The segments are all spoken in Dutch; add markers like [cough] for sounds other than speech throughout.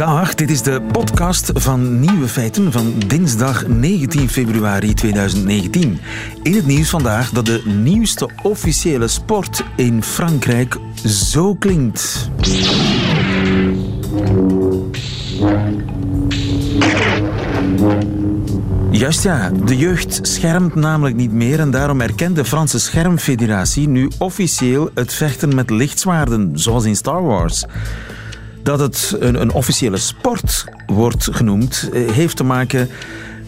Dag, dit is de podcast van Nieuwe Feiten van dinsdag 19 februari 2019. In het nieuws vandaag dat de nieuwste officiële sport in Frankrijk zo klinkt. Juist ja, de jeugd schermt namelijk niet meer en daarom erkent de Franse Schermfederatie nu officieel het vechten met lichtzwaarden, zoals in Star Wars. Dat het een, een officiële sport wordt genoemd, eh, heeft te maken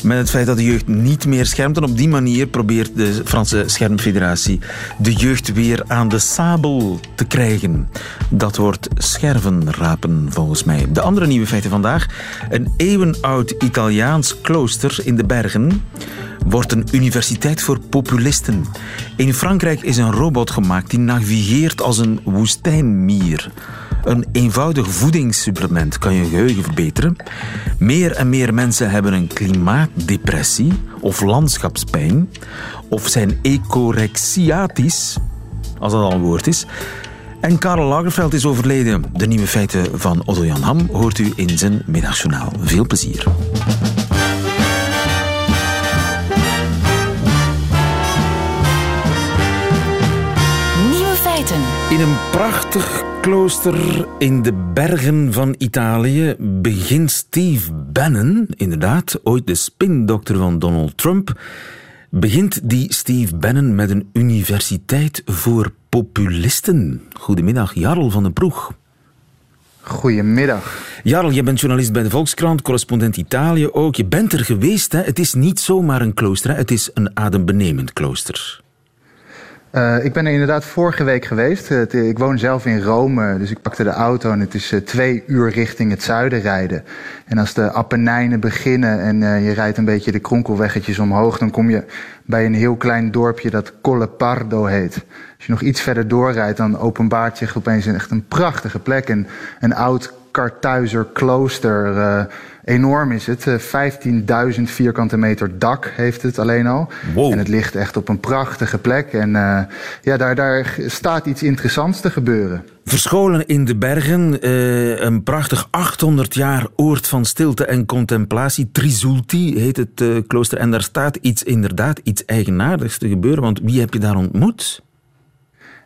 met het feit dat de jeugd niet meer schermt. En op die manier probeert de Franse Schermfederatie de jeugd weer aan de sabel te krijgen. Dat wordt schervenrapen volgens mij. De andere nieuwe feiten vandaag. Een eeuwenoud Italiaans klooster in de bergen wordt een universiteit voor populisten. In Frankrijk is een robot gemaakt die navigeert als een woestijnmier. Een eenvoudig voedingssupplement kan je geheugen verbeteren. Meer en meer mensen hebben een klimaatdepressie of landschapspijn of zijn ecorexiatisch, als dat al een woord is. En Karel Lagerfeld is overleden. De nieuwe feiten van Otto Jan Ham hoort u in zijn middagjournaal. Veel plezier. Een prachtig klooster in de bergen van Italië begint Steve Bannon, inderdaad, ooit de spindokter van Donald Trump, begint die Steve Bannon met een universiteit voor populisten. Goedemiddag, Jarl van den Proeg. Goedemiddag. Jarl, je bent journalist bij de Volkskrant, correspondent Italië ook. Je bent er geweest, hè? Het is niet zomaar een klooster, hè? het is een adembenemend klooster. Uh, ik ben er inderdaad vorige week geweest. Uh, ik woon zelf in Rome, dus ik pakte de auto en het is uh, twee uur richting het zuiden rijden. En als de Appenijnen beginnen en je rijdt een beetje de kronkelweggetjes omhoog, dan kom je bij een heel klein dorpje dat Collepardo heet. Als je nog iets verder doorrijdt, dan openbaart zich opeens een, echt een prachtige plek. En een oud Kartuizer klooster enorm is het. 15.000 eh, vierkante meter dak heeft het alleen al. En het ligt echt op een prachtige plek. En uh, ja, daar, daar staat iets interessants te gebeuren. Verscholen in de bergen, uh, een prachtig 800 jaar oord van stilte en contemplatie. Trisulti heet het uh, klooster. En daar staat iets, inderdaad, iets eigenaardigs te gebeuren. Want wie heb je daar ontmoet?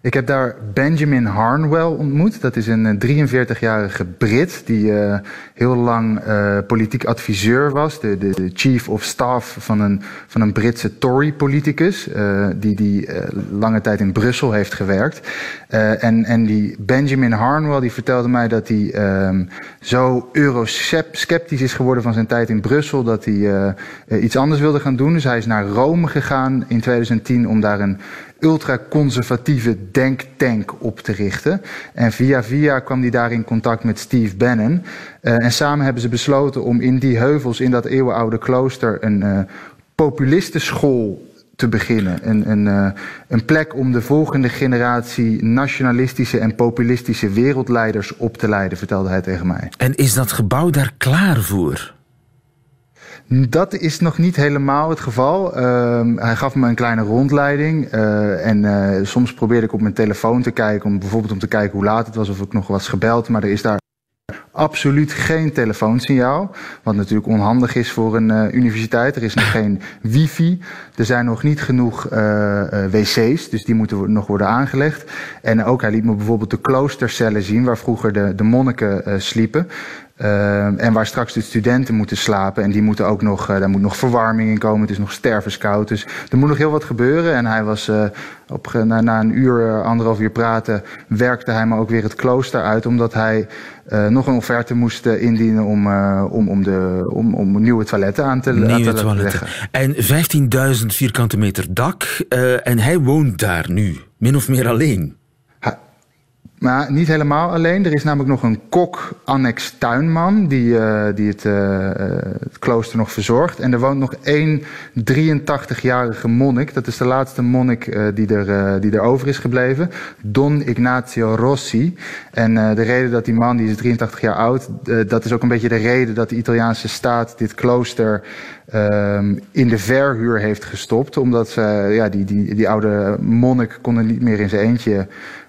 Ik heb daar Benjamin Harnwell ontmoet. Dat is een 43-jarige Brit die uh, heel lang uh, politiek adviseur was. De, de, chief of staff van een, van een Britse Tory-politicus. Die, die lange tijd in Brussel heeft gewerkt. en, en die Benjamin Harnwell die vertelde mij dat hij um, zo eurosceptisch is geworden van zijn tijd in Brussel. Dat hij iets anders wilde gaan doen. Dus hij is naar Rome gegaan in 2010 om daar een ultraconservatieve denktank op te richten. En via via kwam hij daar in contact met Steve Bannon. Uh, en samen hebben ze besloten om in die heuvels, in dat eeuwenoude klooster, een uh, populistenschool te beginnen. Een, een, uh, een plek om de volgende generatie nationalistische en populistische wereldleiders op te leiden, vertelde hij tegen mij. En is dat gebouw daar klaar voor? Dat is nog niet helemaal het geval. Uh, hij gaf me een kleine rondleiding. Uh, en uh, soms probeerde ik op mijn telefoon te kijken, om bijvoorbeeld om te kijken hoe laat het was of ik nog was gebeld. Maar er is daar absoluut geen telefoonsignaal. Wat natuurlijk onhandig is voor een uh, universiteit. Er is nog geen [laughs] wifi. Er zijn nog niet genoeg uh, uh, wc's, dus die moeten nog worden aangelegd. En ook, hij liet me bijvoorbeeld de kloostercellen zien, waar vroeger de, de monniken sliepen. Uh, en waar straks de studenten moeten slapen. En die moeten ook nog, uh, daar moet nog verwarming in komen. Het is nog stervenskoud. Dus er moet nog heel wat gebeuren. En hij was uh, op, na, na, een uur, anderhalf uur praten, werkte hij me ook weer het klooster uit. Omdat hij nog een offerte moest indienen om, om, om, de, om, om nieuwe toiletten aan te, nieuwe aan te toiletten. En 15.000 vierkante meter dak. en hij woont daar nu, min of meer alleen. Maar niet helemaal alleen. Er is namelijk nog een kok, annex tuinman, die, uh, die het, uh, het, klooster nog verzorgt. En er woont nog één 83-jarige monnik. Dat is de laatste monnik die, er, die er over is gebleven. Don Ignazio Rossi. En de reden dat die man, die is 83 jaar oud, dat is ook een beetje de reden dat de Italiaanse staat dit klooster um, in de verhuur heeft gestopt. Omdat ja, die, die, die oude monnik kon er niet meer in zijn eentje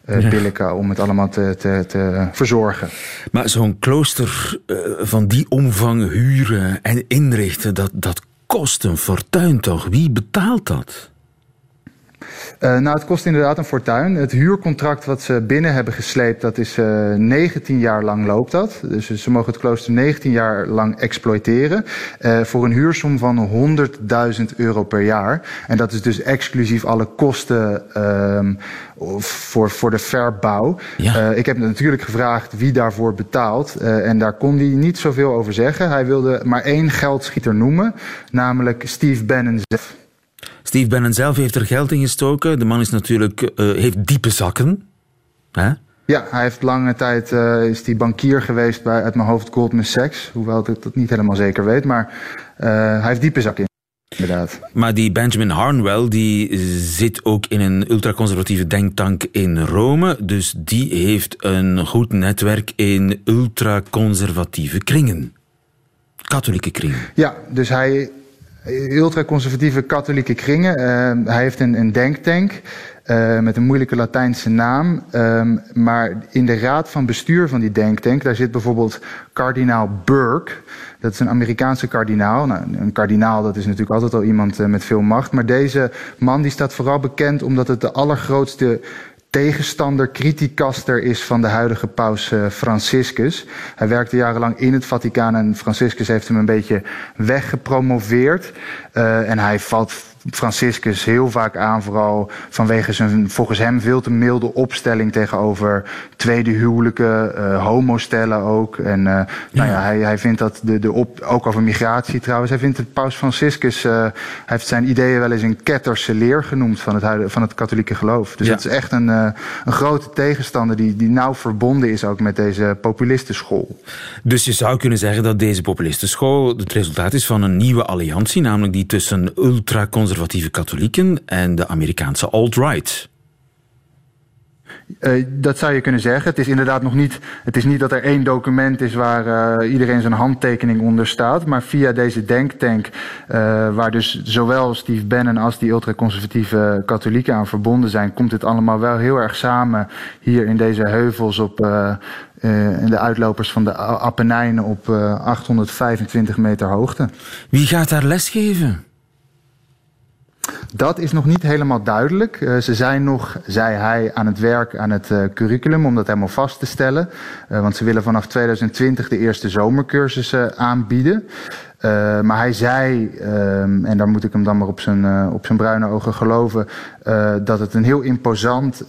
billiken om het allemaal te, te, te verzorgen. Maar zo'n klooster van die omvang huren en inrichten, dat, dat kost een fortuin toch? Wie betaalt dat? Uh, nou, het kost inderdaad een fortuin. Het huurcontract wat ze binnen hebben gesleept, dat is uh, eh, 19 jaar lang loopt dat. Dus ze mogen het klooster 19 jaar lang exploiteren. Uh, voor een huursom van 100.000 euro per jaar. En dat is dus exclusief alle kosten uh, voor, voor de verbouw. Ja. ik heb natuurlijk gevraagd wie daarvoor betaalt. en daar kon hij niet zoveel over zeggen. Hij wilde maar één geldschieter noemen, namelijk Steve Bannon zelf. Steve Bannon zelf heeft er geld in gestoken. De man is natuurlijk, uh, heeft diepe zakken. Hè? Ja, hij heeft lange tijd uh, is die bankier geweest bij uit mijn hoofd Goldman Sachs. Hoewel ik dat niet helemaal zeker weet. Maar uh, hij heeft diepe zakken. Inderdaad. Maar die Benjamin Harnwell die zit ook in een ultraconservatieve denktank in Rome. Dus die heeft een goed netwerk in ultraconservatieve kringen. Katholieke kringen. Ja, dus hij ultraconservatieve katholieke kringen. Uh, hij heeft een, een denktank uh, met een moeilijke Latijnse naam. Um, maar in de raad van bestuur van die denktank, daar zit bijvoorbeeld kardinaal Burke. Dat is een Amerikaanse kardinaal. Nou, een kardinaal, dat is natuurlijk altijd al iemand uh, met veel macht. Maar deze man die staat vooral bekend omdat het de allergrootste tegenstander, criticaster is van de huidige paus uh, Franciscus. Hij werkte jarenlang in het Vaticaan en Franciscus heeft hem een beetje weggepromoveerd. Uh, en hij valt Franciscus heel vaak aan, vooral vanwege zijn volgens hem veel te milde opstelling tegenover tweede huwelijken, uh, homostellen ook. En uh, ja. nou ja, hij, hij vindt dat de, de op, ook over migratie trouwens. Hij vindt het paus Franciscus, uh, hij heeft zijn ideeën wel eens een ketterse leer genoemd van het, van het katholieke geloof. Dus ja. het is echt een, een grote tegenstander die, die nauw verbonden is ook met deze populistenschool. Dus je zou kunnen zeggen dat deze populistenschool het resultaat is van een nieuwe alliantie, namelijk die tussen ultraconservatieve katholieken en de Amerikaanse alt-right. Uh, dat zou je kunnen zeggen. Het is inderdaad nog niet. Het is niet dat er één document is waar uh, iedereen zijn handtekening onder staat. Maar via deze denktank, uh, waar dus zowel Steve Bannon als die ultraconservatieve katholieken aan verbonden zijn, komt dit allemaal wel heel erg samen hier in deze heuvels op. in de uitlopers van de Apennijnen op 825 meter hoogte. Wie gaat daar lesgeven? Dat is nog niet helemaal duidelijk. Uh, ze zijn nog, zei hij, aan het werk aan het uh, curriculum om dat helemaal vast te stellen. Uh, want ze willen vanaf 2020 de eerste zomercursussen aanbieden. Uh, maar hij zei, um, en daar moet ik hem dan maar op zijn, uh, op zijn bruine ogen geloven, uh, dat het een heel imposant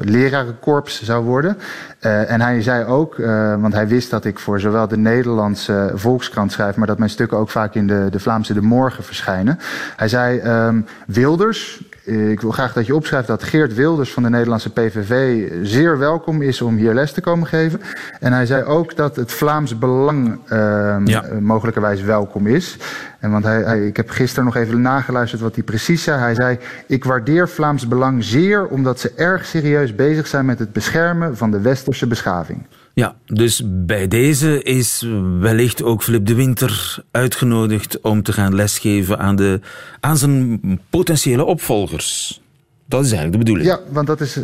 lerarenkorps zou worden. en hij zei ook, want hij wist dat ik voor zowel de Nederlandse Volkskrant schrijf, maar dat mijn stukken ook vaak in de, de Vlaamse De Morgen verschijnen. Hij zei, um, Wilders, ik wil graag dat je opschrijft dat Geert Wilders van de Nederlandse PVV zeer welkom is om hier les te komen geven. En hij zei ook dat het Vlaams Belang uh, ja. mogelijkerwijs welkom is. En want hij, hij, ik heb gisteren nog even nageluisterd wat hij precies zei. Hij zei: Ik waardeer Vlaams Belang zeer omdat ze erg serieus bezig zijn met het beschermen van de westerse beschaving. Ja, dus bij deze is wellicht ook Flip de Winter uitgenodigd om te gaan lesgeven aan, de, aan zijn potentiële opvolgers. Dat is eigenlijk de bedoeling. Ja, want dat is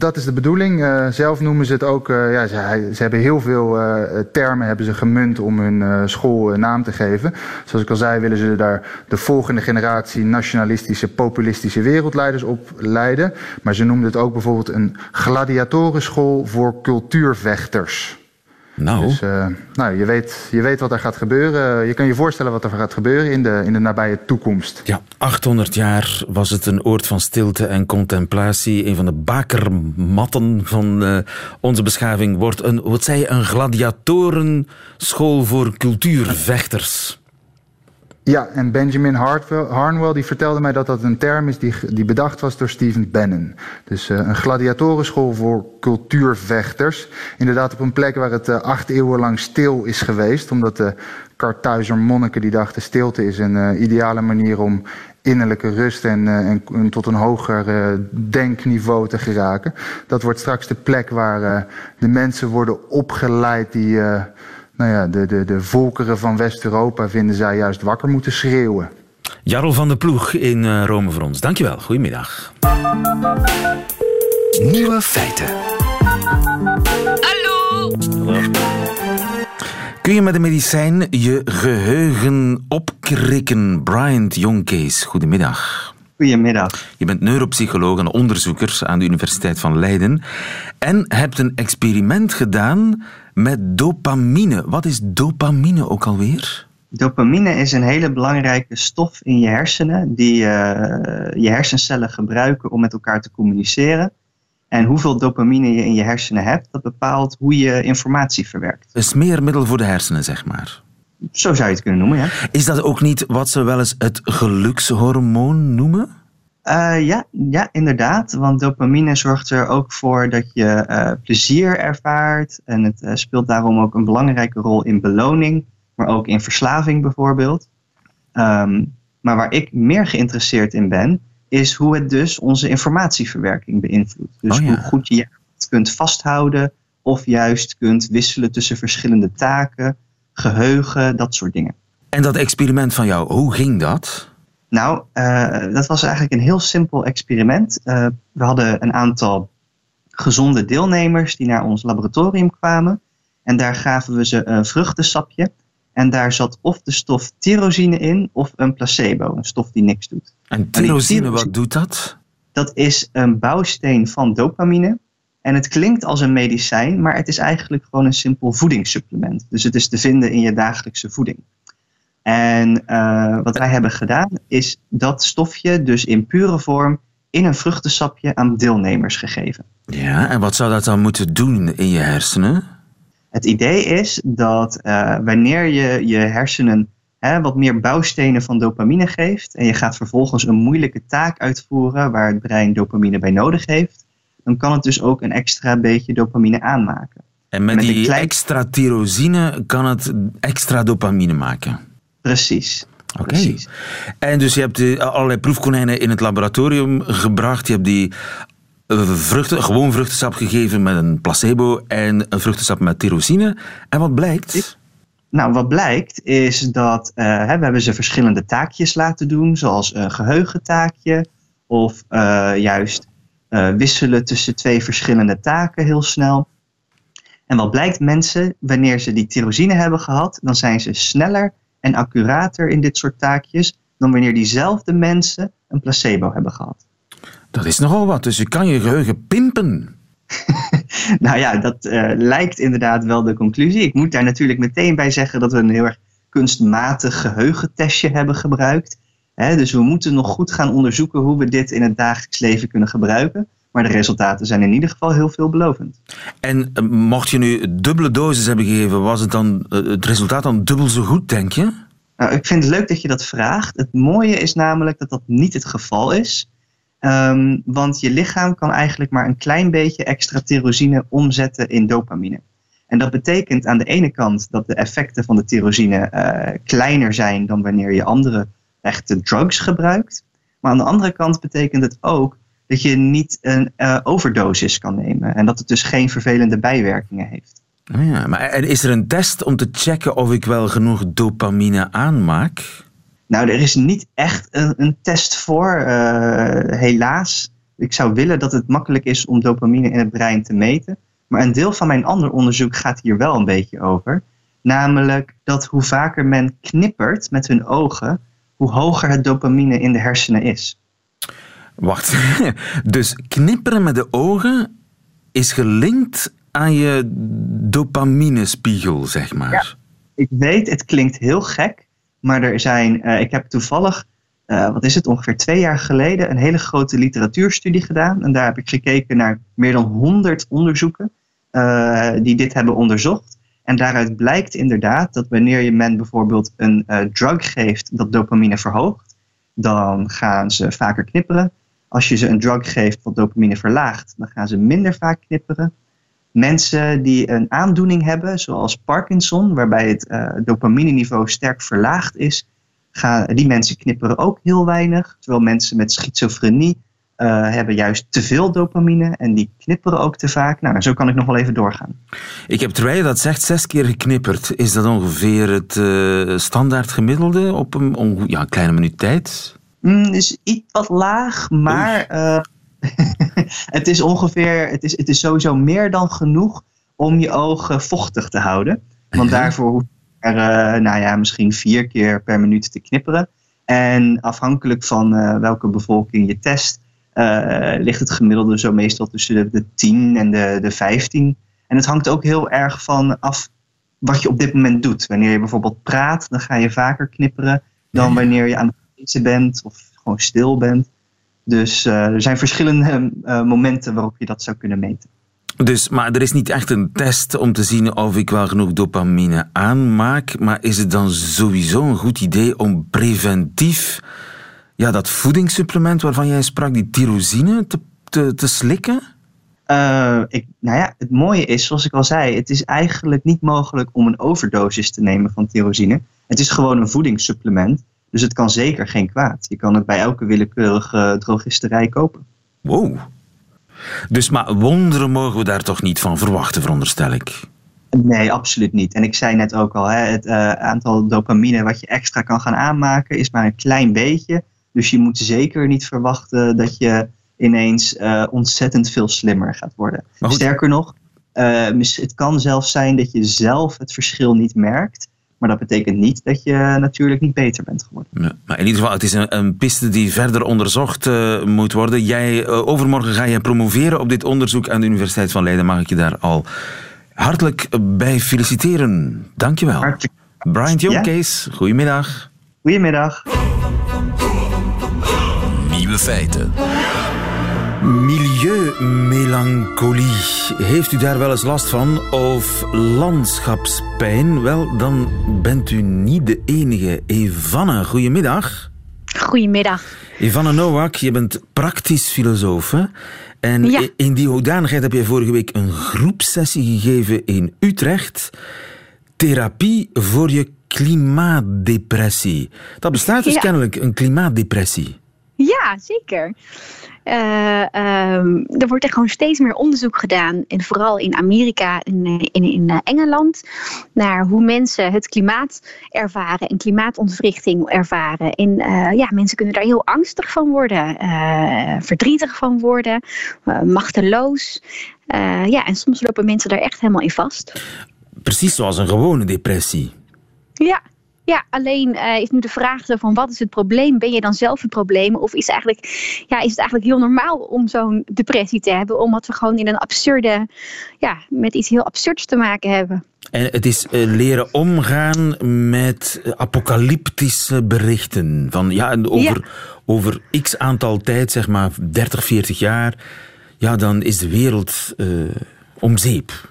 dat is de bedoeling. Uh, zelf noemen ze het ook. Uh, ja, ze, hebben heel veel uh, termen hebben ze gemunt om hun school naam te geven. Zoals ik al zei, willen ze daar de volgende generatie nationalistische, populistische wereldleiders op leiden. Maar ze noemden het ook bijvoorbeeld een gladiatorenschool voor cultuurvechters. Nou. Dus uh, nou, je, weet, je weet wat er gaat gebeuren. Je kan je voorstellen wat er gaat gebeuren in de, in de nabije toekomst. Ja, 800 jaar was het een oord van stilte en contemplatie. Een van de bakermatten van uh, onze beschaving wordt een, wat zei je, een gladiatorenschool voor cultuurvechters. Ja, en Benjamin Harnwell die vertelde mij dat dat een term is die, die bedacht was door Stephen Bannon. Dus uh, een gladiatorenschool voor cultuurvechters. Inderdaad op een plek waar het uh, acht eeuwen lang stil is geweest. Omdat de Kartuizer monniken die dachten stilte is een uh, ideale manier om innerlijke rust en, en, en tot een hoger denkniveau te geraken. Dat wordt straks de plek waar de mensen worden opgeleid die nou ja, de, de, de volkeren van West-Europa vinden zij juist wakker moeten schreeuwen. Jarl van der Ploeg in Rome voor ons. Dankjewel. Goedemiddag. Nieuwe feiten. Hallo? Kun je met een medicijn je geheugen opkrikken? Brian Jonkees, goedemiddag. Goedemiddag. Je bent neuropsycholoog en onderzoeker aan de Universiteit van Leiden en hebt een experiment gedaan met dopamine. Wat is dopamine ook alweer? Dopamine is een hele belangrijke stof in je hersenen die uh, je hersencellen gebruiken om met elkaar te communiceren. En hoeveel dopamine je in je hersenen hebt, dat bepaalt hoe je informatie verwerkt. Een smeermiddel voor de hersenen, zeg maar. Zo zou je het kunnen noemen, ja. Is dat ook niet wat ze wel eens het gelukshormoon noemen? Uh, ja, ja, inderdaad. Want dopamine zorgt er ook voor dat je uh, plezier ervaart. En het uh, speelt daarom ook een belangrijke rol in beloning, maar ook in verslaving bijvoorbeeld. Um, maar waar ik meer geïnteresseerd in ben, is hoe het dus onze informatieverwerking beïnvloedt. Dus Oh ja. hoe goed je het kunt vasthouden of juist kunt wisselen tussen verschillende taken, geheugen, dat soort dingen. En dat experiment van jou, hoe ging dat? Nou, uh, dat was eigenlijk een heel simpel experiment. Uh, we hadden een aantal gezonde deelnemers die naar ons laboratorium kwamen. En daar gaven we ze een vruchtensapje. En daar zat of de stof tyrosine in of een placebo, een stof die niks doet. En tyrosine, wat doet dat? Dat is een bouwsteen van dopamine. En het klinkt als een medicijn, maar het is eigenlijk gewoon een simpel voedingssupplement. Dus het is te vinden in je dagelijkse voeding. En uh, wat wij hebben gedaan, is dat stofje dus in pure vorm in een vruchtensapje aan deelnemers gegeven. Ja, en wat zou dat dan moeten doen in je hersenen? Het idee is dat uh, wanneer je je hersenen hè, wat meer bouwstenen van dopamine geeft en je gaat vervolgens een moeilijke taak uitvoeren waar het brein dopamine bij nodig heeft, dan kan het dus ook een extra beetje dopamine aanmaken. En met, met die klein... extra tyrosine kan het extra dopamine maken? Precies. Oké. Okay. En dus je hebt die, allerlei proefkonijnen in het laboratorium gebracht. Je hebt die vruchten, gewoon vruchtensap gegeven met een placebo en een vruchtensap met tyrosine. En wat blijkt? Nou, wat blijkt is dat uh, hè, we hebben ze verschillende taakjes laten doen, zoals een geheugentaakje of uh, juist uh, wisselen tussen twee verschillende taken heel snel. En wat blijkt mensen, wanneer ze die tyrosine hebben gehad, dan zijn ze sneller en accurater in dit soort taakjes dan wanneer diezelfde mensen een placebo hebben gehad. Dat is nogal wat, dus je kan je geheugen pimpen. [laughs] nou ja, dat uh, lijkt inderdaad wel de conclusie. Ik moet daar natuurlijk meteen bij zeggen dat we een heel erg kunstmatig geheugentestje hebben gebruikt. He, dus we moeten nog goed gaan onderzoeken hoe we dit in het dagelijks leven kunnen gebruiken. Maar de resultaten zijn in ieder geval heel veelbelovend. En uh, mocht je nu dubbele dosis hebben gegeven, was het dan uh, het resultaat dan dubbel zo goed, denk je? Nou, ik vind het leuk dat je dat vraagt. Het mooie is namelijk dat dat niet het geval is. Um, want je lichaam kan eigenlijk maar een klein beetje extra tyrosine omzetten in dopamine. En dat betekent aan de ene kant dat de effecten van de tyrosine uh, kleiner zijn dan wanneer je andere echte drugs gebruikt. Maar aan de andere kant betekent het ook dat je niet een uh, overdosis kan nemen. En dat het dus geen vervelende bijwerkingen heeft. Oh ja, maar is er een test om te checken of ik wel genoeg dopamine aanmaak? Nou, er is niet echt een, een test voor, uh, helaas. Ik zou willen dat het makkelijk is om dopamine in het brein te meten. Maar een deel van mijn ander onderzoek gaat hier wel een beetje over. Namelijk dat hoe vaker men knippert met hun ogen, hoe hoger het dopamine in de hersenen is. Wacht, [laughs] dus knipperen met de ogen is gelinkt aan je dopaminespiegel, zeg maar. Ik weet, het klinkt heel gek. Maar er zijn, uh, ik heb toevallig, uh, wat is het, ongeveer twee jaar geleden een hele grote literatuurstudie gedaan. En daar heb ik gekeken naar meer dan 100 onderzoeken uh, die dit hebben onderzocht. En daaruit blijkt inderdaad dat wanneer je men bijvoorbeeld een drug geeft dat dopamine verhoogt, dan gaan ze vaker knipperen. Als je ze een drug geeft wat dopamine verlaagt, dan gaan ze minder vaak knipperen. Mensen die een aandoening hebben, zoals Parkinson, waarbij het uh, dopamineniveau sterk verlaagd is, gaan, die mensen knipperen ook heel weinig. Terwijl mensen met schizofrenie uh, hebben juist te veel dopamine en die knipperen ook te vaak. Nou, zo kan ik nog wel even doorgaan. Ik heb terwijl je dat zegt zes keer geknipperd. Is dat ongeveer het uh, standaard gemiddelde op een, ja, een kleine minuut tijd? Mm, is iets wat laag, maar... [laughs] het is ongeveer, het is, het is sowieso meer dan genoeg om je ogen vochtig te houden. Want Mhm. daarvoor hoef je er, eh, nou ja, misschien vier keer per minuut te knipperen. En afhankelijk van eh, welke bevolking je test, eh, ligt het gemiddelde zo meestal tussen de, de 10 en de, de 15. En het hangt ook heel erg van af wat je op dit moment doet. Wanneer je bijvoorbeeld praat, dan ga je vaker knipperen dan Ja. wanneer je aan het lezen bent of gewoon stil bent. Dus eh, er zijn verschillende eh, momenten waarop je dat zou kunnen meten. Dus, maar er is niet echt een test om te zien of ik wel genoeg dopamine aanmaak. Maar is het dan sowieso een goed idee om preventief ja, dat voedingssupplement waarvan jij sprak, die tyrosine, te, te, te slikken? Eh, ik, nou ja, het mooie is, zoals ik al zei, het is eigenlijk niet mogelijk om een overdosis te nemen van tyrosine. Het is gewoon een voedingssupplement, dus het kan zeker geen kwaad. Je kan het bij elke willekeurige drogisterij kopen. Wow. Dus, maar wonderen mogen we daar toch niet van verwachten, veronderstel ik. Nee, absoluut niet. En ik zei net ook al, hè, het eh, aantal dopamine wat je extra kan gaan aanmaken is maar een klein beetje. Dus je moet zeker niet verwachten dat je ineens eh, ontzettend veel slimmer gaat worden. Sterker nog, eh, het kan zelfs zijn dat je zelf het verschil niet merkt. Maar dat betekent niet dat je natuurlijk niet beter bent geworden. Ja, maar in ieder geval, het is een, een piste die verder onderzocht eh, moet worden. Jij, eh, overmorgen ga je promoveren op dit onderzoek aan de Universiteit van Leiden. Mag ik je daar al hartelijk bij feliciteren. Dankjewel. Hartelijk Brian Jonkees, goedemiddag. Goedemiddag. Nieuwe feiten. Milieumelancholie. Heeft u daar wel eens last van? Of landschapspijn? Wel, dan bent u niet de enige. Evanne, goedemiddag. Goedemiddag. Evanne Nowak, je bent praktisch filosoof. Hè? En Ja. in die hoedanigheid heb je vorige week een groepsessie gegeven in Utrecht. Therapie voor je klimaatdepressie. Dat bestaat dus Ja. kennelijk, een klimaatdepressie. Ja, zeker. Eh, ehm, er wordt er gewoon steeds meer onderzoek gedaan, en vooral in Amerika en in, in, in eh, Engeland, naar hoe mensen het klimaat ervaren en klimaatontwrichting ervaren. En eh, ja, mensen kunnen daar heel angstig van worden, eh, verdrietig van worden, eh, machteloos. Eh, ja, en soms lopen mensen daar echt helemaal in vast. Precies zoals een gewone depressie. Ja, ja alleen eh, is nu de vraag zo van wat is het probleem? Ben je dan zelf het probleem? Of is, eigenlijk, ja, is het eigenlijk heel normaal om zo'n depressie te hebben? Omdat we gewoon in een absurde, ja, met iets heel absurds te maken hebben. En het is eh, leren omgaan met apocalyptische berichten. Van, ja, over, over x aantal tijd, zeg maar 30, 40 jaar, ja, dan is de wereld eh, om zeep.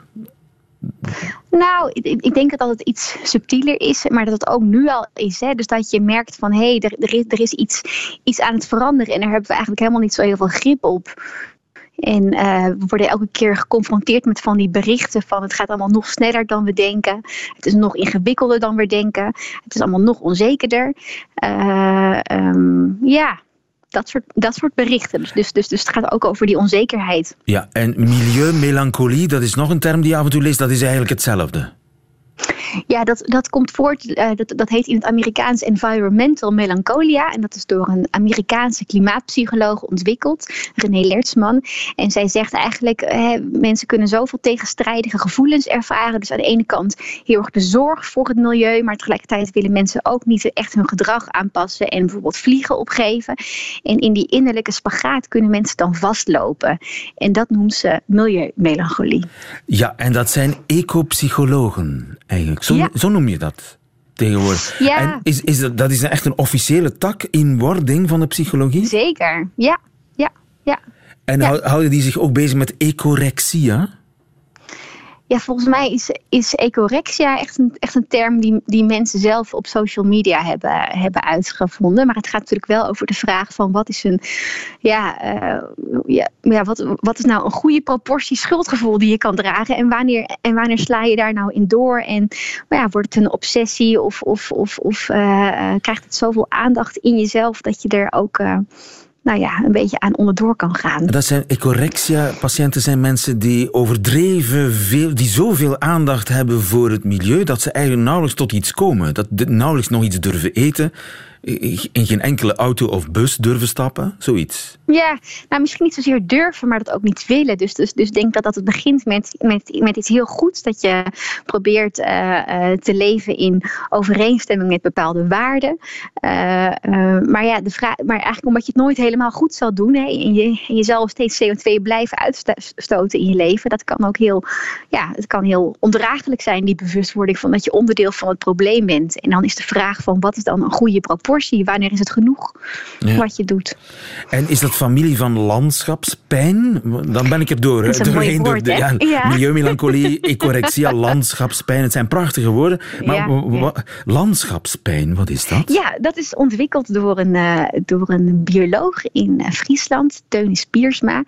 Nou, ik, ik denk dat het iets subtieler is, maar dat het ook nu al is. Hè? Dus dat je merkt van hé, hey, er, er is, er is iets, iets aan het veranderen en daar hebben we eigenlijk helemaal niet zo heel veel grip op. En eh, we worden elke keer geconfronteerd met van die berichten van het gaat allemaal nog sneller dan we denken. Het is nog ingewikkelder dan we denken. Het is allemaal nog onzekerder. Eh, ehm, ja, dat soort, dat soort berichten. Dus, dus, dus, het gaat ook over die onzekerheid. Ja, en milieumelancholie, dat is nog een term die je af en toe leest, dat is eigenlijk hetzelfde. Ja, dat, dat komt voort, eh, dat, dat heet in het Amerikaans environmental melancholia. En dat is door een Amerikaanse klimaatpsycholoog ontwikkeld, René Lertsman. En zij zegt eigenlijk, eh, mensen kunnen zoveel tegenstrijdige gevoelens ervaren. Dus aan de ene kant heel erg de zorg voor het milieu, maar tegelijkertijd willen mensen ook niet echt hun gedrag aanpassen en bijvoorbeeld vliegen opgeven. En in die innerlijke spagaat kunnen mensen dan vastlopen. En dat noemt ze milieumelancholie. Ja, en dat zijn ecopsychologen eigenlijk. Zo, Ja. zo noem je dat tegenwoordig. Ja. En is, is dat, dat is echt een officiële tak in wording van de psychologie? Zeker, ja, ja, ja. En Ja. houden die zich ook bezig met ecorexia? Ja, volgens mij is, is ecorexia echt een, echt een term die, die mensen zelf op social media hebben, hebben uitgevonden. Maar het gaat natuurlijk wel over de vraag van wat is een, ja, eh, ja, ja wat, wat is nou een goede proportie schuldgevoel die je kan dragen en wanneer, en wanneer sla je daar nou in door en maar ja, wordt het een obsessie of, of, of, of eh, eh, krijgt het zoveel aandacht in jezelf dat je er ook nou ja, een beetje aan onderdoor kan gaan. Dat zijn ecorexia-patiënten zijn mensen die overdreven veel, die zoveel aandacht hebben voor het milieu, dat ze eigenlijk nauwelijks tot iets komen. Dat nauwelijks nog iets durven eten. In geen enkele auto of bus durven stappen? Zoiets. Ja, nou misschien niet zozeer durven, maar dat ook niet willen. Dus, dus, dus denk dat, dat het begint met, met, met iets heel goeds. Dat je probeert uh, te leven in overeenstemming met bepaalde waarden. Uh, maar, ja, de vraag, maar eigenlijk omdat je het nooit helemaal goed zal doen. Hè, en, je, en je zal steeds CO2 blijven uitstoten in je leven. Dat kan ook heel, ja, het kan heel ondraaglijk zijn, die bewustwording van dat je onderdeel van het probleem bent. En dan is de vraag van wat is dan een goede proportie? Wanneer is het genoeg wat je doet? En is dat familie van landschapspijn? Dan ben ik er door. Doorheen door de ja, ja. milieumelancholie, ecorexia, [laughs] landschapspijn. Het zijn prachtige woorden. Maar landschapspijn, wat is dat? Ja, dat is ontwikkeld door een, uh, door een bioloog in uh, Friesland, Teunis Piersma.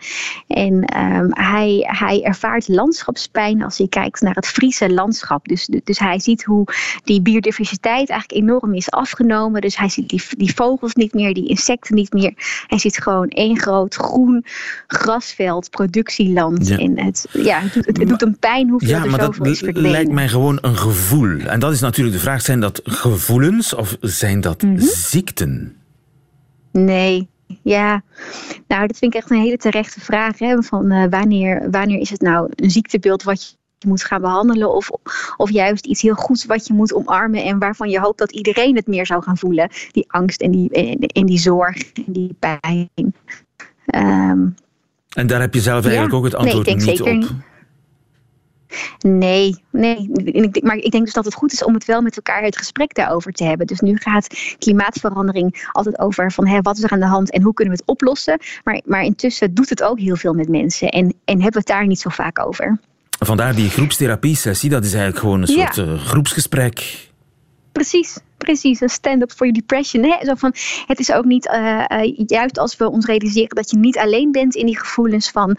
En um, hij, hij ervaart landschapspijn als hij kijkt naar het Friese landschap. Dus, dus hij ziet hoe die biodiversiteit eigenlijk enorm is afgenomen. Dus hij ziet die, die vogels niet meer, die insecten niet meer. Hij ziet gewoon één groot groen grasveld, productieland. Ja. En het, ja, het, doet, het, doet een pijn hoeveel ja, er zoveel is verdwenen. lijkt mij gewoon een gevoel. En dat is natuurlijk de vraag, zijn dat gevoelens of zijn dat mm -hmm. ziekten? Nee, ja, nou, dat vind ik echt een hele terechte vraag. Hè? Van uh, wanneer, wanneer is het nou een ziektebeeld wat je moet gaan behandelen, of, of juist iets heel goeds wat je moet omarmen en waarvan je hoopt dat iedereen het meer zou gaan voelen. Die angst en die, en, en die zorg en die pijn. Um, en daar heb je zelf eigenlijk ja, ook het antwoord nee, ik denk niet zeker op. Niet. Nee, nee. Maar ik denk dus dat het goed is om het wel met elkaar het gesprek daarover te hebben. Dus nu gaat klimaatverandering altijd over van hè, wat is er aan de hand en hoe kunnen we het oplossen. Maar, maar intussen doet het ook heel veel met mensen en, en hebben we het daar niet zo vaak over. Vandaar die groepstherapie-sessie, dat is eigenlijk gewoon een soort ja. uh, groepsgesprek. Precies, precies. Een stand-up for your depression. Hè? Zo van, het is ook niet, uh, uh, juist als we ons realiseren dat je niet alleen bent in die gevoelens van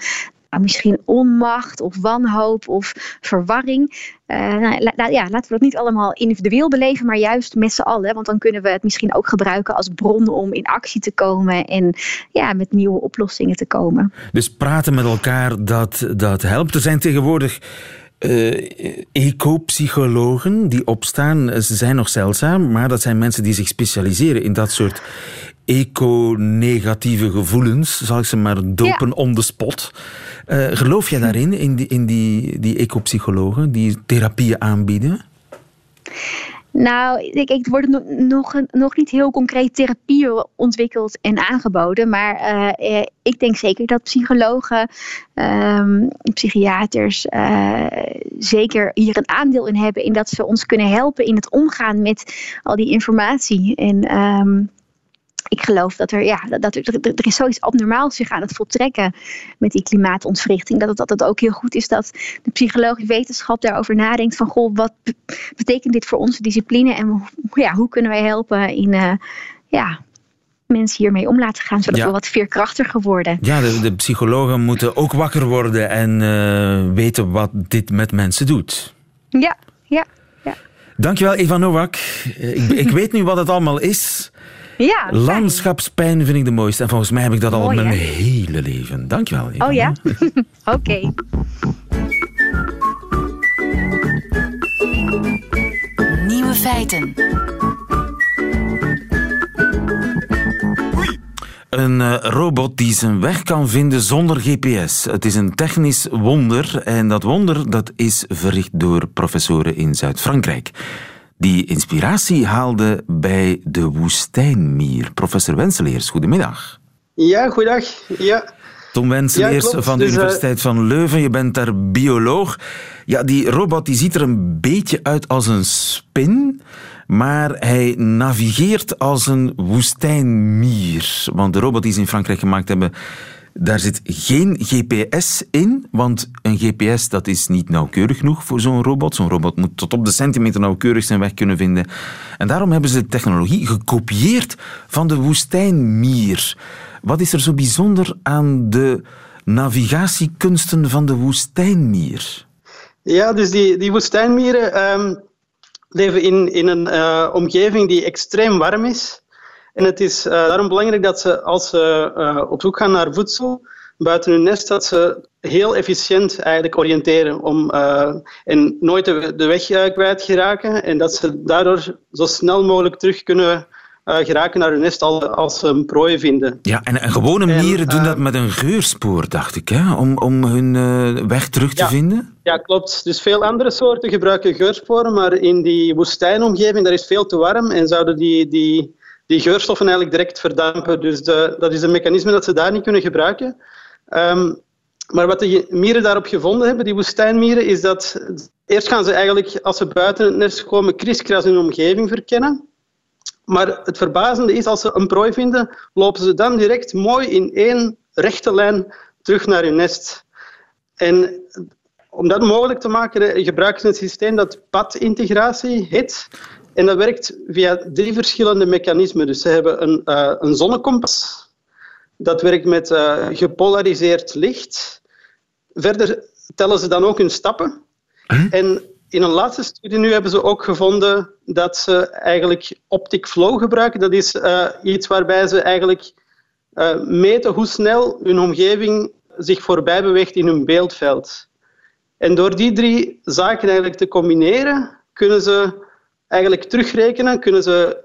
misschien onmacht of wanhoop of verwarring. Uh, nou, ja, laten we dat niet allemaal individueel beleven, maar juist met z'n allen. Want dan kunnen we het misschien ook gebruiken als bron om in actie te komen en ja, met nieuwe oplossingen te komen. Dus praten met elkaar, dat, dat helpt. Er zijn tegenwoordig uh, ecopsychologen die opstaan. Ze zijn nog zeldzaam, maar dat zijn mensen die zich specialiseren in dat soort eco-negatieve gevoelens, zal ik ze maar dopen ja. on the spot. Uh, geloof jij daarin, in die, in die, die ecopsychologen die therapieën aanbieden? Nou, ik, ik worden nog, nog niet heel concreet therapieën ontwikkeld en aangeboden. Maar uh, ik denk zeker dat psychologen, um, psychiaters uh, zeker hier een aandeel in hebben. In dat ze ons kunnen helpen in het omgaan met al die informatie. En um, ik geloof dat er, ja, dat er, er is zoiets abnormaals zich aan het voltrekken met die klimaatontwrichting. Dat het, dat het ook heel goed is dat de psychologische wetenschap daarover nadenkt van goh, wat betekent dit voor onze discipline en ja, hoe kunnen wij helpen in uh, ja, mensen hiermee om laten gaan, zodat ja. we wat veerkrachtiger worden. Ja, de, de psychologen moeten ook wakker worden en uh, weten wat dit met mensen doet. Ja, ja. ja. Dankjewel Eva Nowak. Ik, ik [laughs] weet nu wat het allemaal is. Ja, Landschapspijn vind ik de mooiste. En volgens mij heb ik dat Mooi, al mijn hè? hele leven. Dankjewel. Eva. Oh ja? [laughs] Oké. Okay. Nieuwe feiten. Een uh, robot die zijn weg kan vinden zonder GPS. Het is een technisch wonder en dat wonder dat is verricht door professoren in Zuid-Frankrijk die inspiratie haalde bij de woestijnmier. Professor Wenseleers, goedemiddag. Ja, goedendag. Ja. Tom Wenseleers ja, van de dus, Universiteit uh... van Leuven, je bent daar bioloog. Ja, die robot die ziet er een beetje uit als een spin, maar hij navigeert als een woestijnmier. Want de robot die ze in Frankrijk gemaakt hebben, daar zit geen GPS in, want een GPS dat is niet nauwkeurig genoeg voor zo'n robot. Zo'n robot moet tot op de centimeter nauwkeurig zijn weg kunnen vinden. En daarom hebben ze de technologie gekopieerd van de woestijnmier. Wat is er zo bijzonder aan de navigatiekunsten van de woestijnmier? Ja, dus die, die woestijnmieren um, leven in, in een uh, omgeving die extreem warm is. En het is uh, daarom belangrijk dat ze, als ze uh, op zoek gaan naar voedsel buiten hun nest, dat ze heel efficiënt eigenlijk oriënteren om, uh, en nooit de, de weg kwijt geraken. En dat ze daardoor zo snel mogelijk terug kunnen geraken naar hun nest als, ze een prooi vinden. Ja, en, en gewone mieren doen dat met een geurspoor, dacht ik, hè? Om, om hun weg terug te vinden? Ja, klopt. Dus veel andere soorten gebruiken geursporen, maar in die woestijnomgeving daar is veel te warm en zouden die, die, die geurstoffen eigenlijk direct verdampen. Dus de, dat is een mechanisme dat ze daar niet kunnen gebruiken. Um, maar wat de mieren daarop gevonden hebben, die woestijnmieren, is dat eerst gaan ze eigenlijk, als ze buiten het nest komen, kriskras hun omgeving verkennen. Maar het verbazende is, als ze een prooi vinden, lopen ze dan direct mooi in één rechte lijn terug naar hun nest. En om dat mogelijk te maken, gebruiken ze een systeem dat padintegratie heet. En dat werkt via drie verschillende mechanismen. Dus ze hebben een, uh, een zonnekompas. Dat werkt met uh, gepolariseerd licht. Verder tellen ze dan ook hun stappen. En in een laatste studie nu hebben ze ook gevonden dat ze eigenlijk optic flow gebruiken. Dat is uh, iets waarbij ze eigenlijk meten hoe snel hun omgeving zich voorbij beweegt in hun beeldveld. En door die drie zaken eigenlijk te combineren, kunnen ze eigenlijk terugrekenen, kunnen ze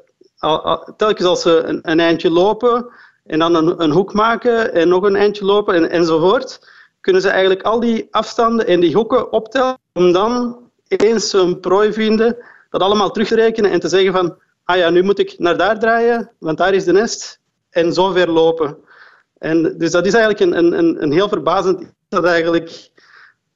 telkens als ze een, een eindje lopen en dan een, een, hoek maken en nog een eindje lopen en, enzovoort, kunnen ze eigenlijk al die afstanden en die hoeken optellen om dan eens een prooi vinden, dat allemaal terugrekenen en te zeggen van ah ja, nu moet ik naar daar draaien, want daar is de nest en zo ver lopen. En dus dat is eigenlijk een, een, een heel verbazend dat eigenlijk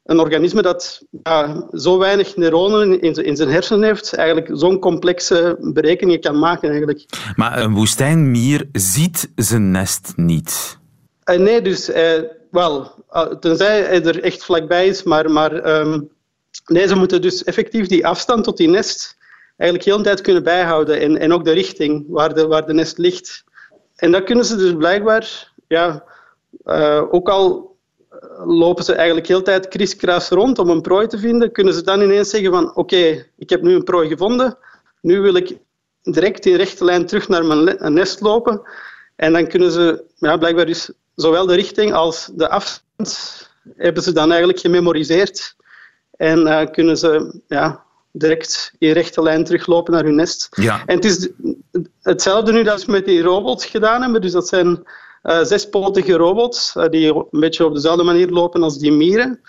een organisme dat ja, zo weinig neuronen in, in zijn hersenen heeft, eigenlijk zo'n complexe berekeningen kan maken. Eigenlijk. Maar een woestijnmier ziet zijn nest niet? Uh, nee, dus uh, wel, uh, tenzij hij er echt vlakbij is, maar, maar um, nee, ze moeten dus effectief die afstand tot die nest eigenlijk heel de tijd kunnen bijhouden en, en ook de richting waar de, waar de nest ligt. En dat kunnen ze dus blijkbaar, ja, ook al lopen ze eigenlijk heel tijd kriskras rond om een prooi te vinden, kunnen ze dan ineens zeggen van oké, ik heb nu een prooi gevonden, nu wil ik direct in rechte lijn terug naar mijn nest lopen. En dan kunnen ze ja, blijkbaar dus zowel de richting als de afstand hebben ze dan eigenlijk gememoriseerd. En uh, kunnen ze ja, direct in rechte lijn teruglopen naar hun nest. Ja. En het is hetzelfde nu dat ze met die robots gedaan hebben. Dus dat zijn uh, zespotige robots uh, die een beetje op dezelfde manier lopen als die mieren.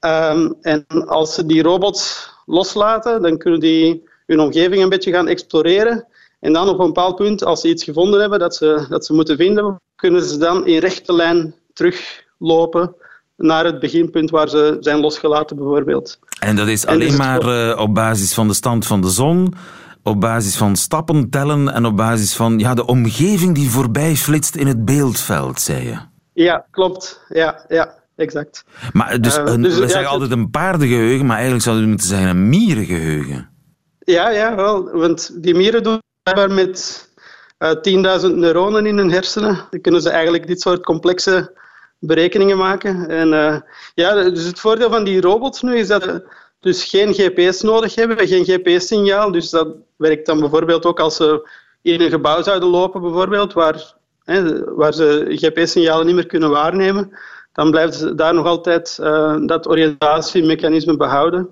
Um, en als ze die robots loslaten, dan kunnen die hun omgeving een beetje gaan exploreren. En dan op een bepaald punt, als ze iets gevonden hebben dat ze, dat ze moeten vinden, kunnen ze dan in rechte lijn teruglopen naar het beginpunt waar ze zijn losgelaten, bijvoorbeeld. En dat is alleen maar uh, op basis van de stand van de zon, op basis van stappen tellen en op basis van ja, de omgeving die voorbij flitst in het beeldveld, zei je. Ja, klopt. Ja, ja exact. Maar dus, uh, een, dus we zeggen altijd een paardengeheugen, maar eigenlijk zouden we moeten zeggen een mierengeheugen. Ja, ja, wel. Want die mieren doen maar met uh, 10.000 neuronen in hun hersenen. Dan kunnen ze eigenlijk dit soort complexe berekeningen maken. En uh, ja, dus het voordeel van die robots nu is dat dus geen GPS nodig hebben, geen GPS-signaal. Dus dat werkt dan bijvoorbeeld ook als ze in een gebouw zouden lopen, bijvoorbeeld, waar, hè, waar ze GPS-signalen niet meer kunnen waarnemen. Dan ze daar nog altijd uh, dat oriëntatiemechanisme behouden.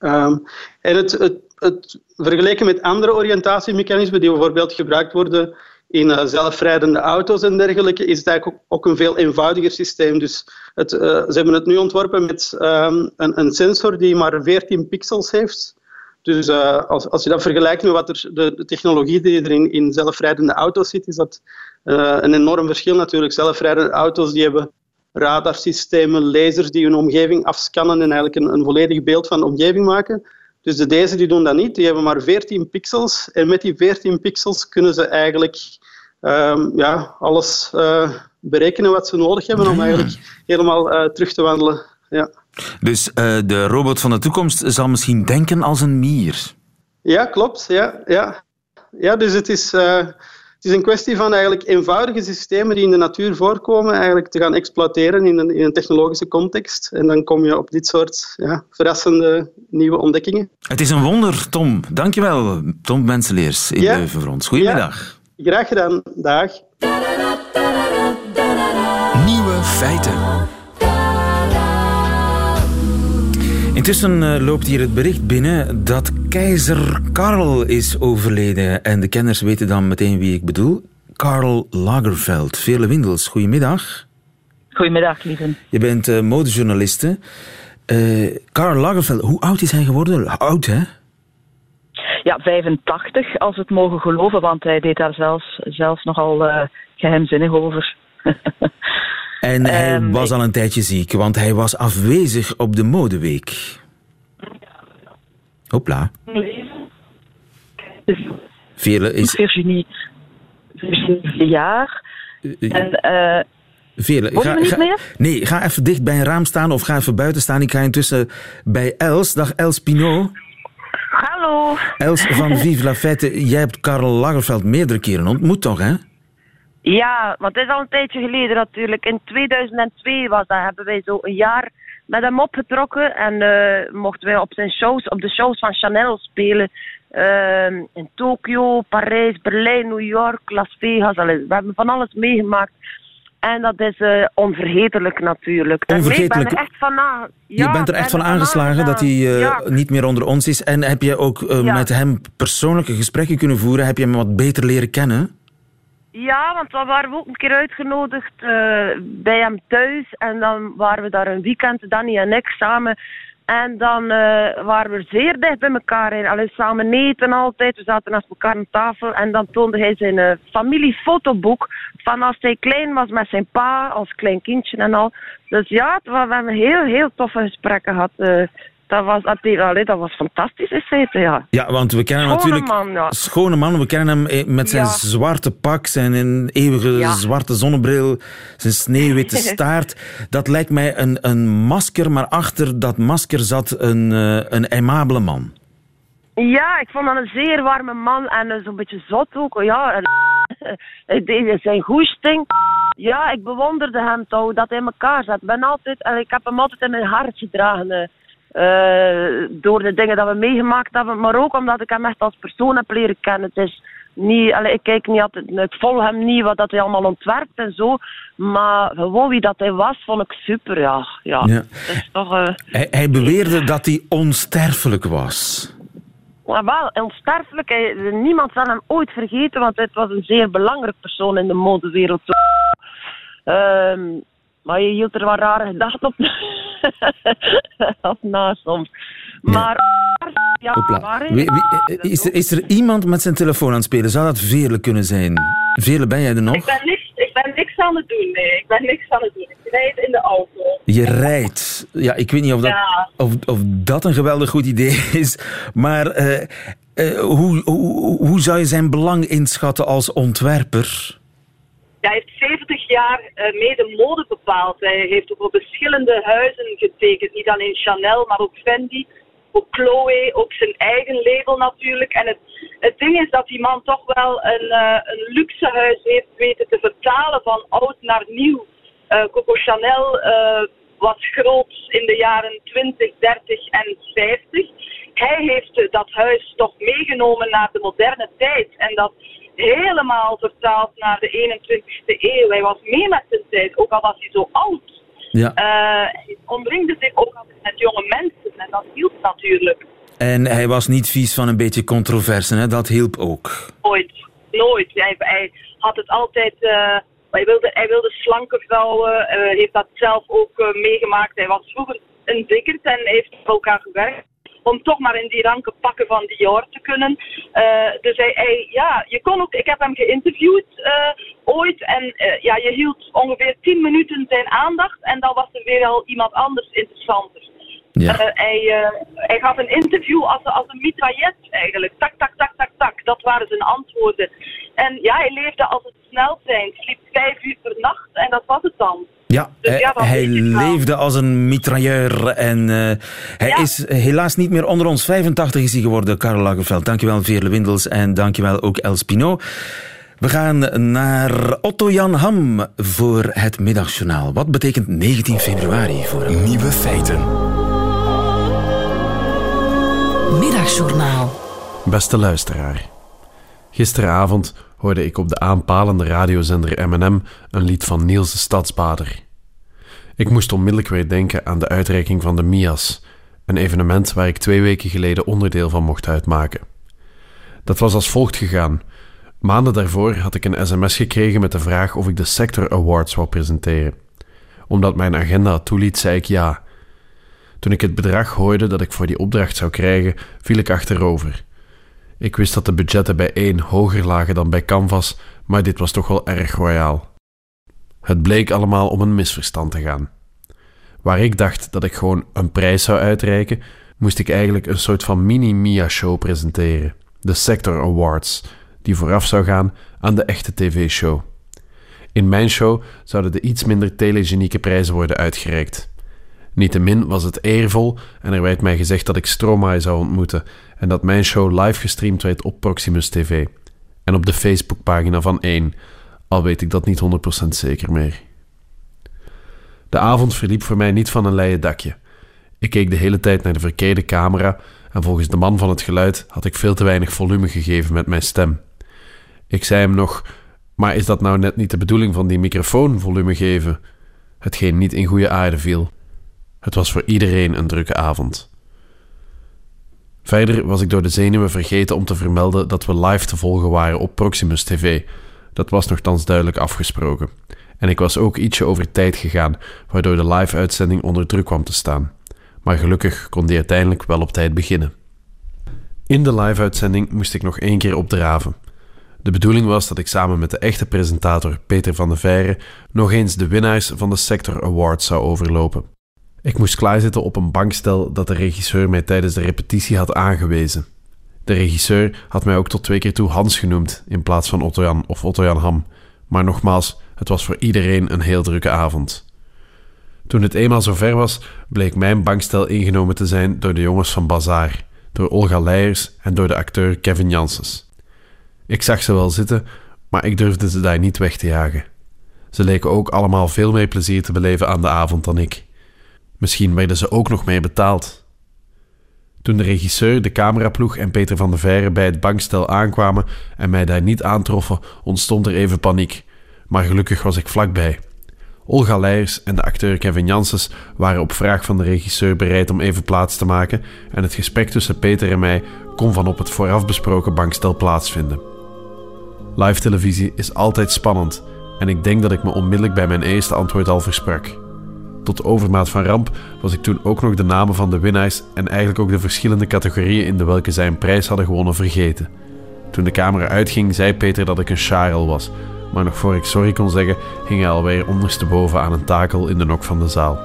Um, en het, het, het, vergeleken met andere oriëntatiemechanismen die bijvoorbeeld gebruikt worden in uh, zelfrijdende auto's en dergelijke, is het eigenlijk ook een veel eenvoudiger systeem. Dus het, uh, ze hebben het nu ontworpen met um, een, een, sensor die maar 14 pixels heeft. Dus uh, als, als je dat vergelijkt met wat er, de, de technologie die er in, in zelfrijdende auto's zit, is dat een enorm verschil natuurlijk. Zelfrijdende auto's die hebben radarsystemen, lasers die hun omgeving afscannen en eigenlijk een, een volledig beeld van de omgeving maken. Dus de deze die doen dat niet, die hebben maar 14 pixels. En met die 14 pixels kunnen ze eigenlijk um, ja, alles uh, berekenen wat ze nodig hebben om eigenlijk helemaal uh, terug te wandelen. Ja. Dus uh, de robot van de toekomst zal misschien denken als een mier. Ja, klopt. Ja, ja. ja dus het is het is een kwestie van eigenlijk eenvoudige systemen die in de natuur voorkomen, eigenlijk te gaan exploiteren in een, in een technologische context. En dan kom je op dit soort ja, verrassende nieuwe ontdekkingen. Het is een wonder, Tom. Dankjewel, Tom Menseleers in ja. Leuven voor ons. Goedemiddag. Ja, graag gedaan. Dag. Nieuwe feiten. Intussen eh, loopt hier het bericht binnen dat keizer Karl is overleden. En de kenners weten dan meteen wie ik bedoel. Karl Lagerfeld. Vele Windels, goedemiddag. Goedemiddag, lieve. Je bent uh, modejournaliste. Uh, Karl Lagerfeld, hoe oud is hij geworden? Oud, hè? Ja, 85, als we het mogen geloven, want hij deed daar zelfs, zelfs nogal uh, geheimzinnig over. [laughs] en hij um, was al een tijdje ziek, want hij was afwezig op de modeweek. Hopla. Vele is... Virginie, Virginie jaar. En... Uh, Vele, ga, niet ga, meer? Nee, ga even dicht bij een raam staan of ga even buiten staan. Ik ga intussen bij Els. Dag Els Pinot. Hallo. Els van Vive la Fête, jij hebt Karel Lagerfeld meerdere keren ontmoet, toch, hè? Ja, want het is al een tijdje geleden natuurlijk. In 2002 was dat, hebben wij zo een jaar met hem opgetrokken. En uh, mochten wij op zijn shows, op de shows van Chanel spelen. Uh, in Tokio, Parijs, Berlijn, New York, Las Vegas. We hebben van alles meegemaakt. En dat is uh, onvergetelijk natuurlijk. Onvergetelijk. Ben er echt van ja, je bent er echt van aangeslagen dat hij uh, ja. niet meer onder ons is. En heb je ook uh, ja. met hem persoonlijke gesprekken kunnen voeren? Heb je hem wat beter leren kennen? Ja, want dan waren we ook een keer uitgenodigd bij hem thuis. En dan waren we daar een weekend, Danny en ik, samen. En dan uh, waren we zeer dicht bij elkaar. En alleen samen eten altijd. We zaten naast elkaar aan tafel. En dan toonde hij zijn uh, familiefotoboek. Van als hij klein was met zijn pa, als klein kindje en al. Dus ja, we hebben heel, heel toffe gesprekken gehad. Dat was, allee, dat was fantastisch in feite, ja. Ja, want we kennen schone natuurlijk... Man, ja. Schone man. We kennen hem met zijn Ja. zwarte pak, zijn eeuwige Ja. zwarte zonnebril, zijn sneeuwwitte [laughs] staart. Dat lijkt mij een, een masker, maar achter dat masker zat een, eh, een aimabele man. Ja, ik vond dat een zeer warme man en eh, zo'n beetje zot ook. Ja, [laughs] deed zijn goesting. Ja, ik bewonderde hem toch, dat hij in elkaar zat. Ben altijd, en ik heb hem altijd in mijn hart gedragen. Eh, door de dingen dat we meegemaakt hebben, maar ook omdat ik hem echt als persoon heb leren kennen. Het is niet, ik kijk niet altijd, ik volg hem niet wat dat hij allemaal ontwerpt en zo, maar gewoon wie dat hij was, vond ik super, ja. ja. Toch... eh, Hij, hij beweerde dat hij onsterfelijk was. Maar wel, onsterfelijk. Hij- Niemand zal hem ooit vergeten, want het was een zeer belangrijk persoon in de modewereld. Ehm, maar je hield er wat rare gedachten op, [laughs] [laughs] op na soms. Maar ja, waar is Wie- wie- is, er, is er iemand met zijn telefoon aan het spelen? Zou dat Veerle kunnen zijn? Veerle, ben jij er nog? Ik ben, niks, ik ben niks aan het doen, nee. Ik ben niks aan het doen. Ik rijd in de auto. Je rijdt. Ja, ik weet niet of dat, Ja. of, of dat een geweldig goed idee [laughs] is. Maar eh, eh, hoe, hoe, hoe zou je zijn belang inschatten als ontwerper? Hij heeft 70 jaar eh, mede mode bepaald. Hij heeft ook op verschillende huizen getekend. Niet alleen Chanel, maar ook Fendi. Ook Chloe, ook zijn eigen label natuurlijk. En het, het ding is dat die man toch wel een, eh, een luxe huis heeft weten te vertalen van oud naar nieuw. Eh, Coco Chanel was groot in de jaren 20, 30 en 50. Hij heeft dat huis toch meegenomen naar de moderne tijd. En dat helemaal vertaald naar de 21ste eeuw. Hij was mee met zijn tijd, ook al was hij zo oud. Ja. Eh, hij omringde zich ook altijd met jonge mensen en dat hielp natuurlijk. En hij was niet vies van een beetje controverse, hè? dat hielp ook. Nooit. Nooit. Hij, hij had het altijd. eh, hij, wilde, hij wilde slanke vrouwen. eh, heeft dat zelf ook meegemaakt. Hij was vroeger een dikkerd en heeft ook aan gewerkt. Om toch maar in die ranke pakken van Dior te kunnen. Eh, dus hij, hij, ja, je kon ook. Ik heb hem geïnterviewd eh, ooit. En eh, ja, je hield ongeveer 10 minuten zijn aandacht. En dan was er weer al iemand anders interessanter. Ja. Hij, hij gaf een interview als, als een mitraillet eigenlijk. Tak, tak, tak, tak, tak. Dat waren zijn antwoorden. En ja, hij leefde als een sneltrein. Sliep vijf uur per nacht en dat was het dan. Ja, Dus hij, ja, leefde als een mitrailleur en eh, hij Ja. is helaas niet meer onder ons. 85 is hij geworden, Karel Lagerfeld. Dankjewel Veerle Windels en dankjewel ook Els Pinot. We gaan naar Otto Jan Ham voor het middagjournaal. Wat betekent 19 februari voor hem? Nieuwe feiten. Middagjournaal. Beste luisteraar. Gisteravond hoorde ik op de aanpalende radiozender M&M een lied van Niels de Stadsbader. Ik moest onmiddellijk weer denken aan de uitreiking van de Mias, een evenement waar ik twee weken geleden onderdeel van mocht uitmaken. Dat was als volgt gegaan. Maanden daarvoor had ik een sms gekregen met de vraag of ik de Sector Awards wou presenteren. Omdat mijn agenda toeliet, zei ik ja. Toen ik het bedrag hoorde dat ik voor die opdracht zou krijgen, viel ik achterover. Ik wist dat de budgetten bij één hoger lagen dan bij Canvas, maar dit was toch wel erg royaal. Het bleek allemaal om een misverstand te gaan. Waar ik dacht dat ik gewoon een prijs zou uitreiken, moest ik eigenlijk een soort van mini-Mia-show presenteren, de Sector Awards, die vooraf zou gaan aan de echte tv-show. In mijn show zouden de iets minder telegenieke prijzen worden uitgereikt. Niettemin was het eervol en er werd mij gezegd dat ik Stromae zou ontmoeten en dat mijn show live gestreamd werd op Proximus TV en op de Facebookpagina van 1, al weet ik dat niet 100% zeker meer. De avond verliep voor mij niet van een leien dakje. Ik keek de hele tijd naar de verkeerde camera en volgens de man van het geluid had ik veel te weinig volume gegeven met mijn stem. Ik zei hem nog: Maar is dat nou net niet de bedoeling van die microfoon volume geven? Hetgeen niet in goede aarde viel. Het was voor iedereen een drukke avond. Verder was ik door de zenuwen vergeten om te vermelden dat we live te volgen waren op Proximus TV. Dat was nogthans duidelijk afgesproken. En ik was ook ietsje over tijd gegaan, waardoor de live-uitzending onder druk kwam te staan. Maar gelukkig kon die uiteindelijk wel op tijd beginnen. In de live-uitzending moest ik nog één keer opdraven. De bedoeling was dat ik samen met de echte presentator Peter van de Veire nog eens de winnaars van de Sector Awards zou overlopen. Ik moest klaarzitten op een bankstel dat de regisseur mij tijdens de repetitie had aangewezen. De regisseur had mij ook tot twee keer toe Hans genoemd in plaats van Otto-Jan of Otto-Jan Ham. Maar nogmaals, het was voor iedereen een heel drukke avond. Toen het eenmaal zover was, bleek mijn bankstel ingenomen te zijn door de jongens van Bazaar, door Olga Leijers en door de acteur Kevin Janssens. Ik zag ze wel zitten, maar ik durfde ze daar niet weg te jagen. Ze leken ook allemaal veel meer plezier te beleven aan de avond dan ik. Misschien werden ze ook nog mee betaald. Toen de regisseur, de cameraploeg en Peter van der Veire bij het bankstel aankwamen en mij daar niet aantroffen, ontstond er even paniek. Maar gelukkig was ik vlakbij. Olga Leijers en de acteur Kevin Janssens waren op vraag van de regisseur bereid om even plaats te maken en het gesprek tussen Peter en mij kon van op het vooraf besproken bankstel plaatsvinden. Live televisie is altijd spannend en ik denk dat ik me onmiddellijk bij mijn eerste antwoord al versprak. Tot overmaat van ramp was ik toen ook nog de namen van de winnaars en eigenlijk ook de verschillende categorieën in de welke zij een prijs hadden gewonnen vergeten. Toen de camera uitging, zei Peter dat ik een Charel was, maar nog voor ik sorry kon zeggen, hing hij alweer ondersteboven aan een takel in de nok van de zaal.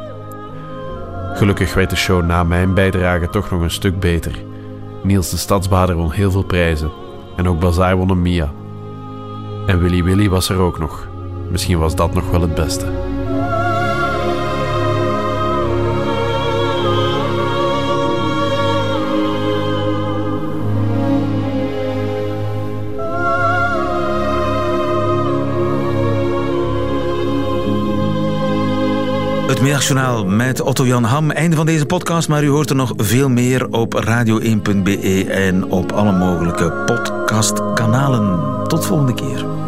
Gelukkig werd de show na mijn bijdrage toch nog een stuk beter. Niels de Stadsbader won heel veel prijzen. En ook Bazaar won een Mia. En Willy Willy was er ook nog. Misschien was dat nog wel het beste. Het Middagjournaal met Otto-Jan Ham. Einde van deze podcast, maar u hoort er nog veel meer op radio1.be en op alle mogelijke podcastkanalen. Tot volgende keer.